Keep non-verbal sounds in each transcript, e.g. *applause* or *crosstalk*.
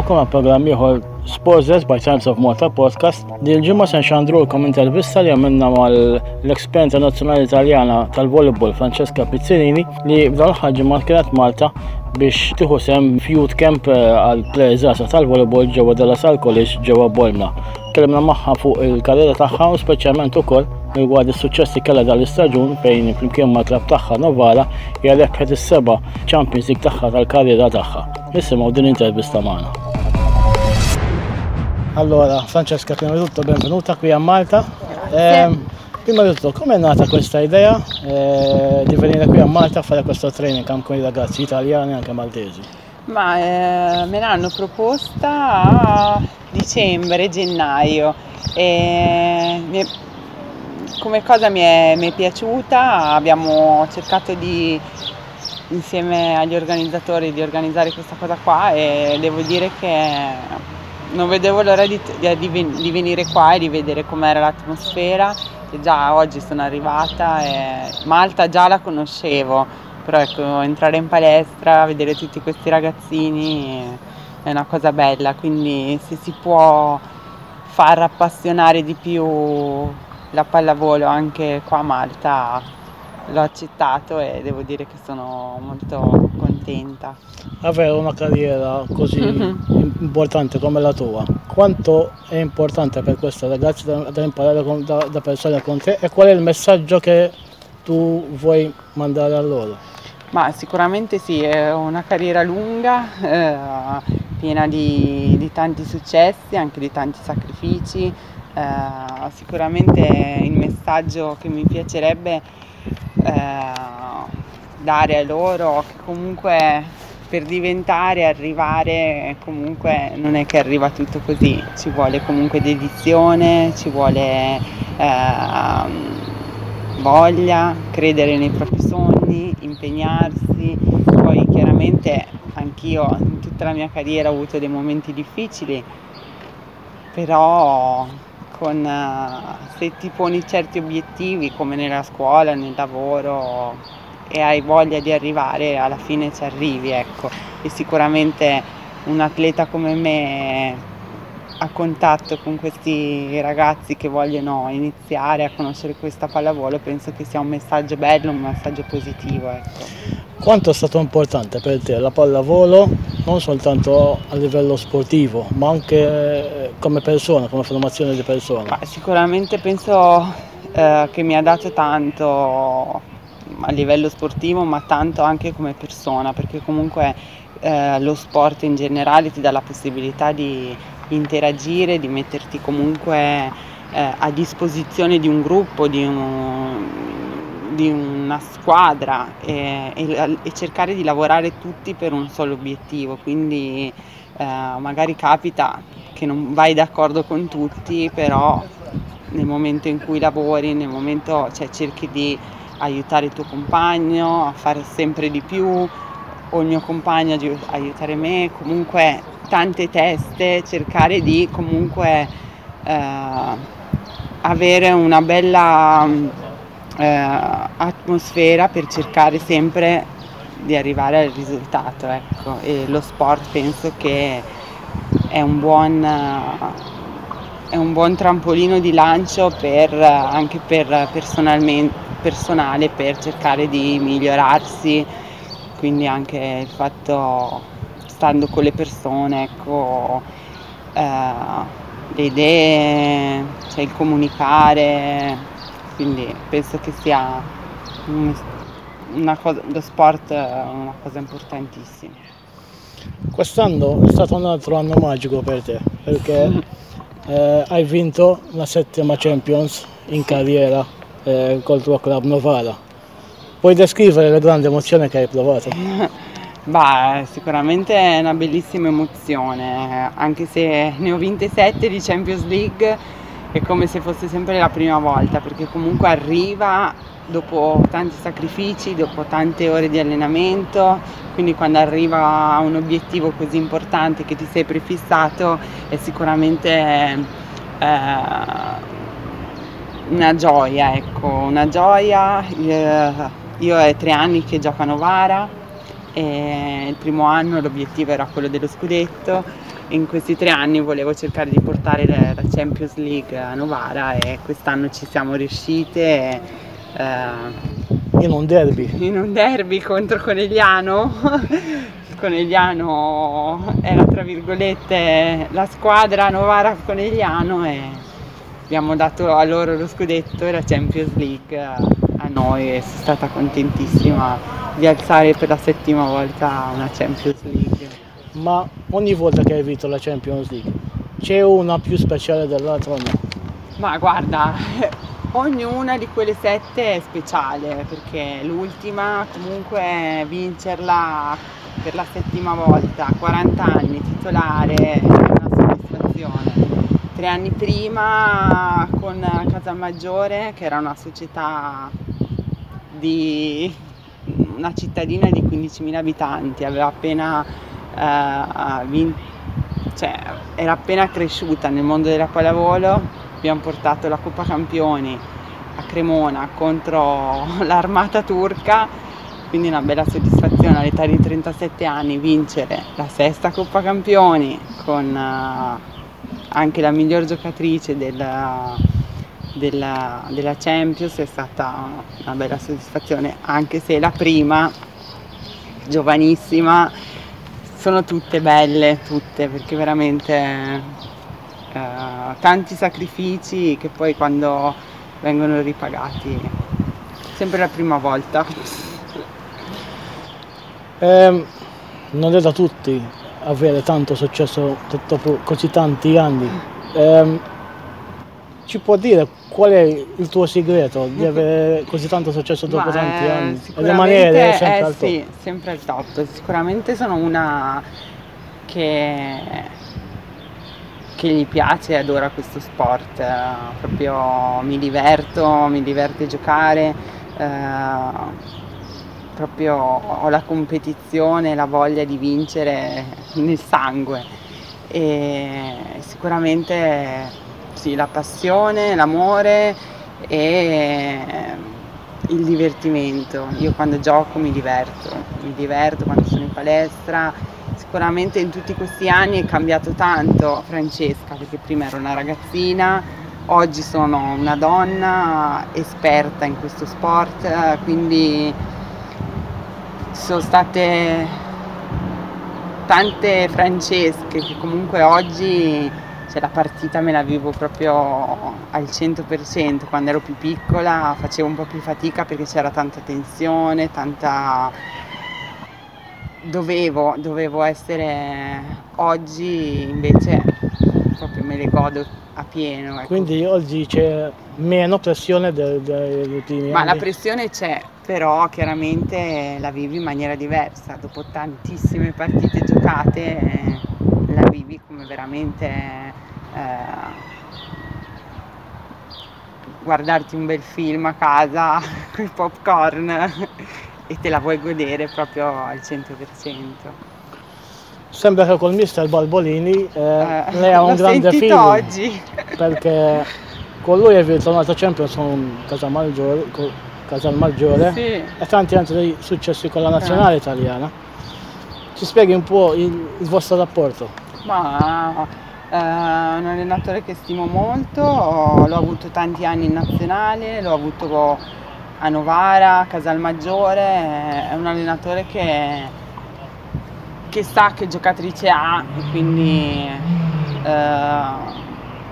Għawkom għal program ieħor Sports by Times of Malta podcast. Di l-ġimma sen xandrulkom intervista li għamilna mal l-Eksperjenza Nazzjonali Italjana tal-Volleyball Francesca Pizzinini li f'dan ħagġimma kienet Malta biex tiħu sem fjut camp eh, għal plejzasa tal-volleyball ġewwa della Sal College ġewwa Bolna. Kellimna magħha fuq il-karriera tagħha u speċjalment ukoll rigward is-suċċessi kellha dal-istaġun fejn flimkien ma' klab tagħha Novara hija rebħet is-seba' Champions League tagħha tal-karriera tagħha. Nisimgħu din intervista magħna. Allora, Francesca, prima di tutto benvenuta qui a Malta. Eh, prima di tutto, come è nata questa idea eh, di venire qui a Malta a fare questo training camp con i ragazzi italiani e anche maltesi? Ma eh, me l'hanno proposta a dicembre, gennaio e mi è- come cosa mi è, mi è piaciuta, abbiamo cercato di insieme agli organizzatori di organizzare questa cosa qua e devo dire che non vedevo l'ora di, di- di ven- di venire qua e di vedere com'era l'atmosfera e già oggi sono arrivata e Malta già la conoscevo, però ecco entrare in palestra, vedere tutti questi ragazzini è una cosa bella, quindi se si può far appassionare di più la pallavolo anche qua a Malta l'ho accettato e devo dire che sono molto contenta. Avere una carriera così Mhm. importante come la tua, quanto è importante per questi ragazzi da, da imparare con- da, da persone con te e qual è il messaggio che tu vuoi mandare a loro? Ma sicuramente sì, è una carriera lunga, eh, piena di, di tanti successi, anche di tanti sacrifici. Eh, sicuramente il messaggio che mi piacerebbe eh, dare a loro che comunque per diventare, arrivare, comunque non è che arriva tutto così, ci vuole comunque dedizione, ci vuole ehm, voglia, credere nei propri sogni, impegnarsi. Poi chiaramente anch'io in tutta la mia carriera ho avuto dei momenti difficili, però con, eh, se ti poni certi obiettivi come nella scuola, nel lavoro e hai voglia di arrivare, alla fine ci arrivi, ecco. E sicuramente un atleta come me a contatto con questi ragazzi che vogliono iniziare a conoscere questa pallavolo penso che sia un messaggio bello, un messaggio positivo, ecco. Quanto è stato importante per te la pallavolo, non soltanto a livello sportivo, ma anche come persona, come formazione di persona? Ma sicuramente penso eh, che mi ha dato tanto a livello sportivo, ma tanto anche come persona, perché comunque eh, lo sport in generale ti dà la possibilità di interagire, di metterti comunque eh, a disposizione di un gruppo, di, un- di una squadra e, e- e cercare di lavorare tutti per un solo obiettivo. Quindi eh, magari capita che non vai d'accordo con tutti, però nel momento in cui lavori, nel momento cioè, cerchi di aiutare il tuo compagno a fare sempre di più o il mio compagno a aiutare me, comunque tante teste, cercare di comunque eh, avere una bella eh, atmosfera per cercare sempre di arrivare al risultato, ecco. E lo sport penso che è un buon, è un buon trampolino di lancio per, anche per personale per cercare di migliorarsi, quindi anche il fatto stando con le persone, ecco, eh, le idee, cioè il comunicare, quindi penso che sia un- cosa, lo sport è una cosa importantissima. Quest'anno è stato un altro anno magico per te, perché eh, hai vinto la settima Champions in carriera eh, col tuo club Novara. Puoi descrivere la grande emozione che hai provato? *laughs* Bah, sicuramente è una bellissima emozione, anche se ne ho vinte sette di Champions League, è come se fosse sempre la prima volta, perché comunque arriva dopo tanti sacrifici, dopo tante ore di allenamento, quindi quando arriva un obiettivo così importante che ti sei prefissato è sicuramente eh, una gioia, ecco, una gioia. Io è tre anni che gioco a Novara, E il primo anno l'obiettivo era quello dello scudetto, in questi tre anni volevo cercare di portare la Champions League a Novara e quest'anno ci siamo riuscite. Eh, in un derby? In un derby contro Conegliano. *laughs* Conegliano era tra virgolette la squadra Novara Conegliano e abbiamo dato a loro lo scudetto e la Champions League a noi e sono stata contentissima di alzare per la settima volta una Champions League. Ma ogni volta che hai vinto la Champions League c'è una più speciale dell'altra o no? Ma guarda, ognuna di quelle sette è speciale perché l'ultima comunque vincerla per la settima volta, 40 anni, titolare, è una soddisfazione. Tre anni prima con Casalmaggiore, che era una società di una cittadina di 15.000 abitanti, aveva appena eh, vinto, cioè, era appena cresciuta nel mondo della pallavolo, abbiamo portato la Coppa Campioni a Cremona contro *laughs* l'armata turca, quindi una bella soddisfazione all'età di 37 anni vincere la sesta Coppa Campioni con uh, anche la miglior giocatrice della, della, della Champions. È stata una bella soddisfazione, anche se la prima, giovanissima, sono tutte belle, tutte, perché veramente tanti sacrifici che poi quando vengono ripagati, sempre la prima volta. Eh, non è da tutti avere tanto successo dopo così tanti anni. Eh, ci può dire qual è il tuo segreto di avere *laughs* così tanto successo dopo Ma tanti eh, anni? Rimanere sempre eh, al top? Sì, sempre al top. Sicuramente sono una che, che gli piace e adora questo sport. proprio mi diverto, mi diverte giocare. Eh, proprio ho la competizione, la voglia di vincere nel sangue e sicuramente sì, la passione, l'amore e il divertimento. Io quando gioco mi diverto, mi diverto quando sono in palestra. Sicuramente in tutti questi anni è cambiato tanto Francesca, perché prima ero una ragazzina, oggi sono una donna esperta in questo sport, quindi sono state tante Francesche che comunque oggi cioè, la partita me la vivo proprio al 100%, quando ero più piccola facevo un po' più fatica perché c'era tanta tensione, tanta... Dovevo, dovevo essere oggi invece proprio me le godo a pieno. Ecco. Quindi oggi c'è meno pressione dei primi Ma anni? la pressione c'è, però chiaramente la vivi in maniera diversa. Dopo tantissime partite giocate eh, la vivi come veramente eh, guardarti un bel film a casa *laughs* con i popcorn e te la vuoi godere proprio al 100%. Sembra che col mister Balbolini eh, eh, lei ha un grande film oggi perché con lui è ritornato Champions con Casalmaggiore, Casalmaggiore sì. e tanti altri successi con la nazionale eh. italiana. Ci spieghi un po' il, il vostro rapporto? Ma è un allenatore che stimo molto, l'ho avuto tanti anni in nazionale, l'ho avuto a Novara, a Casalmaggiore, è un allenatore che che sa che giocatrice ha e quindi eh,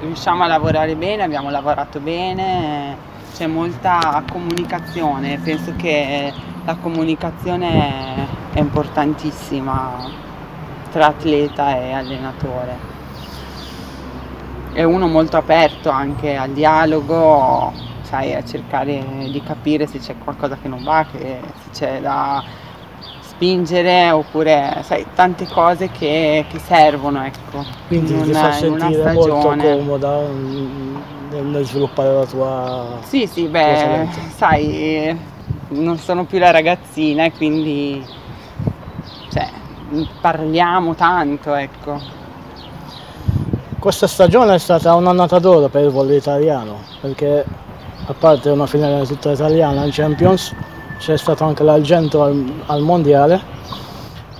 riusciamo a lavorare bene, abbiamo lavorato bene, c'è molta comunicazione, penso che la comunicazione è importantissima tra atleta e allenatore. È uno molto aperto anche al dialogo, sai, a cercare di capire se c'è qualcosa che non va, che se c'è da spingere oppure sai, tante cose che, che servono ecco, quindi in ti fa sentire molto comoda nel sviluppare la tua sì sì beh sai non sono più la ragazzina e quindi cioè, parliamo tanto ecco. Questa stagione è stata un'annata d'oro per il volley italiano perché a parte una finale tutta italiana in Champions c'è stato anche l'argento al, al mondiale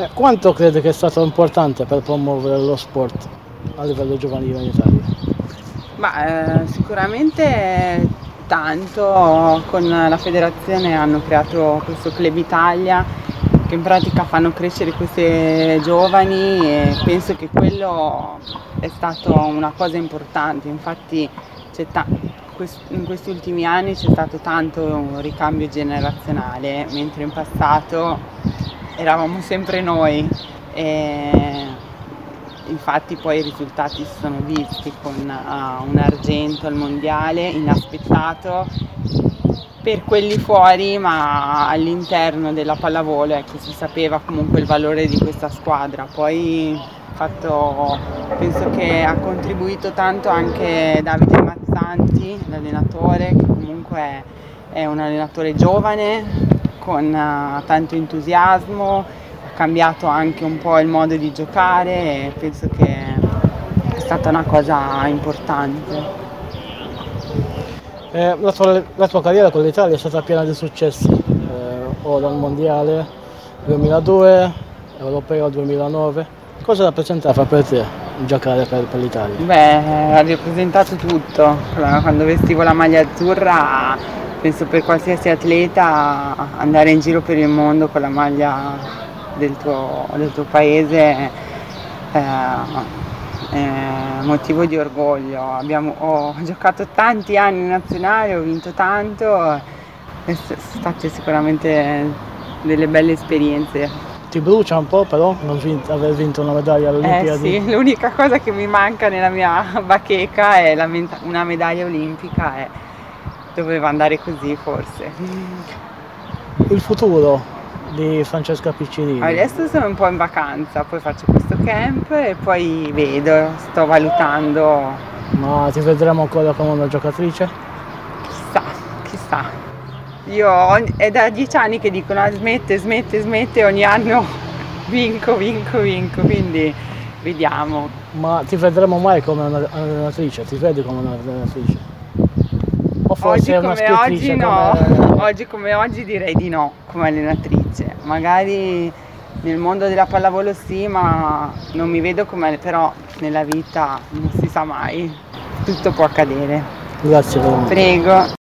Eh, quanto crede che è stato importante per promuovere lo sport a livello giovanile in Italia? Ma eh, sicuramente tanto, con la federazione hanno creato questo Club Italia che in pratica fanno crescere queste giovani e penso che quello è stato una cosa importante, infatti in questi ultimi anni c'è stato tanto un ricambio generazionale, mentre in passato eravamo sempre noi. E infatti poi i risultati si sono visti con uh, un argento al mondiale inaspettato per quelli fuori ma all'interno della pallavolo ecco, si sapeva comunque il valore di questa squadra poi fatto, penso che ha contribuito tanto anche Davide Mazzanti l'allenatore che comunque è un allenatore giovane con uh, tanto entusiasmo cambiato anche un po' il modo di giocare e penso che è stata una cosa importante. Eh, la, tua, la, tua, carriera con l'Italia è stata piena di successi, eh, o dal Mondiale 2002, Europeo 2009. Cosa rappresentava per te giocare per, per l'Italia? Beh, ha rappresentato tutto. Quando vestivo la maglia azzurra, penso per qualsiasi atleta andare in giro per il mondo con la maglia del tuo, del tuo paese eh, è motivo di orgoglio. Abbiamo, ho giocato tanti anni in nazionale, ho vinto tanto, sono state sicuramente delle belle esperienze. Ti brucia un po' però non vinto, aver vinto una medaglia all'Olimpiadi? Eh sì, *laughs* l'unica cosa che mi manca nella mia *laughs* bacheca è una medaglia olimpica e doveva andare così forse. Il futuro di Francesca Piccinini? Adesso sono un po' in vacanza, poi faccio questo camp e poi vedo, sto valutando. Ma ti vedremo ancora come una giocatrice? Chissà, chissà. Io è da dieci anni che dicono ah, smette, smette, smette, ogni anno *laughs* vinco, vinco, vinco, quindi vediamo. Ma ti vedremo mai come un'allenatrice? Ti vedi come un'allenatrice? O forse oggi come oggi no, come... *laughs* *laughs* oggi come oggi direi di no come allenatrice. Magari nel mondo della pallavolo sì, ma non mi vedo come però nella vita non si sa mai. Tutto può accadere. Grazie. Prego.